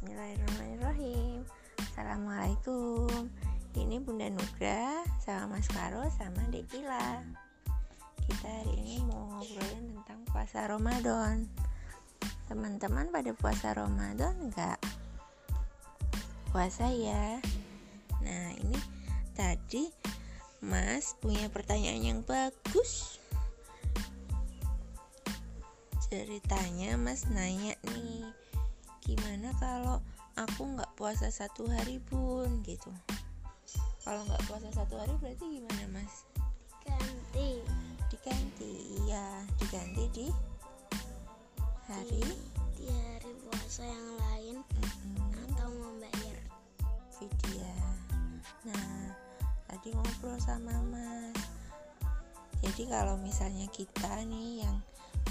Bismillahirrahmanirrahim. Assalamualaikum. Ini Bunda Nugra Sama Mas Karo Sama Dekila Kita hari ini mau ngobrolin tentang puasa Ramadan. Teman-teman pada puasa Ramadan enggak? Puasa ya. Nah ini tadi Mas punya pertanyaan yang bagus. Ceritanya Mas nanya nih Gimana kalau aku nggak puasa satu hari pun gitu. Kalau nggak puasa satu hari berarti gimana mas? Ganti diganti iya. Diganti di hari? Di hari puasa yang lain mm-mm, atau membayar. Vidya nah tadi ngobrol sama mas. Jadi kalau misalnya kita nih yang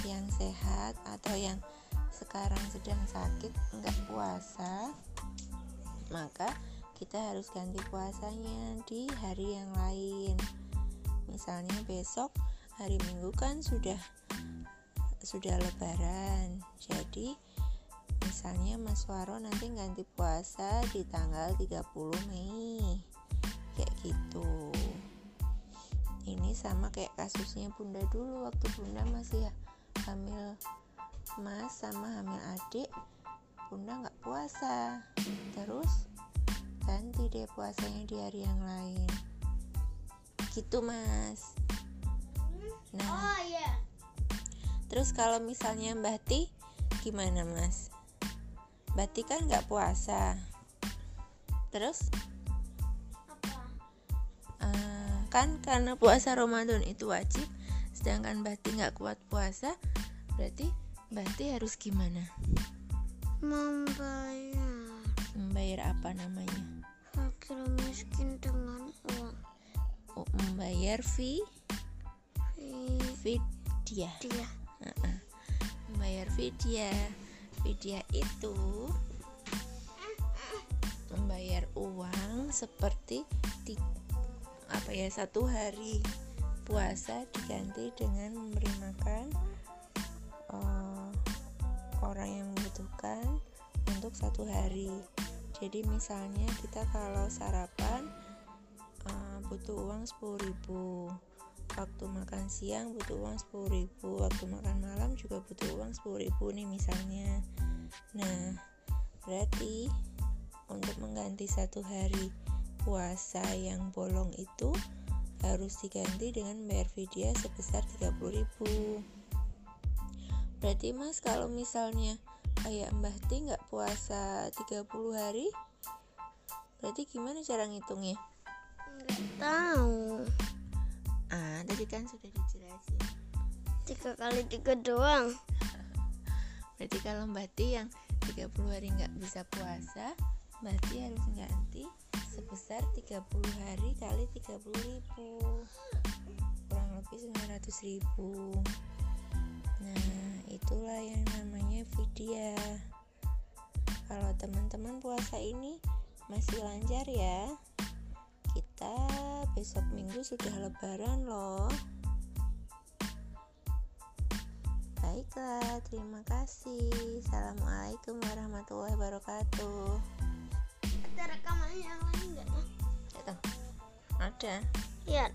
yang sehat atau yang sekarang sedang sakit nggak puasa maka kita harus ganti puasanya di hari yang lain. Misalnya besok hari minggu kan sudah sudah lebaran. Jadi misalnya Mas Waro nanti ganti puasa di tanggal 30 Mei. Kayak gitu. Ini sama kayak kasusnya bunda dulu waktu bunda masih hamil mas sama hamil adik bunda nggak puasa. Terus ganti deh puasanya di hari yang lain. Gitu mas. Nah. Oh iya. Terus kalau misalnya mbak Ti gimana mas? Mbak Ti kan nggak puasa. Terus? Apa? Eh, kan karena puasa Ramadan itu wajib sedangkan mbak Ti nggak kuat puasa berarti mbak Ti harus gimana? Membayar. Membayar apa namanya? Fakir miskin dengan uang. Oh, membayar fee Fi- vidya dia Heeh. membayar vidya vidya itu membayar uang seperti ti- apa ya satu hari puasa diganti dengan memberi makan satu hari. Jadi misalnya kita kalau sarapan eh, butuh uang 10.000 waktu makan siang butuh uang 10.000 waktu makan malam juga butuh uang 10.000 nih misalnya. Nah berarti untuk mengganti satu hari puasa yang bolong itu harus diganti dengan bayar vidya sebesar 30.000 berarti mas kalau misalnya kayak mbah Ti nggak puasa 30 hari? Berarti gimana cara ngitungnya? Nggak tahu. Ah tadi kan sudah dijelasin. Tiga kali tiga doang. Berarti kalau Mbak Ti yang 30 hari nggak bisa puasa, Mbak Ti harus ganti sebesar 30 hari kali 30 ribu. Kurang lebih 900 ribu. Nah itulah vidya kalau teman-teman puasa ini masih lancar ya kita besok minggu sudah lebaran loh Baiklah, terima kasih. Assalamualaikum warahmatullahi wabarakatuh. ada rekaman yang lain nggak ya Ada. lihat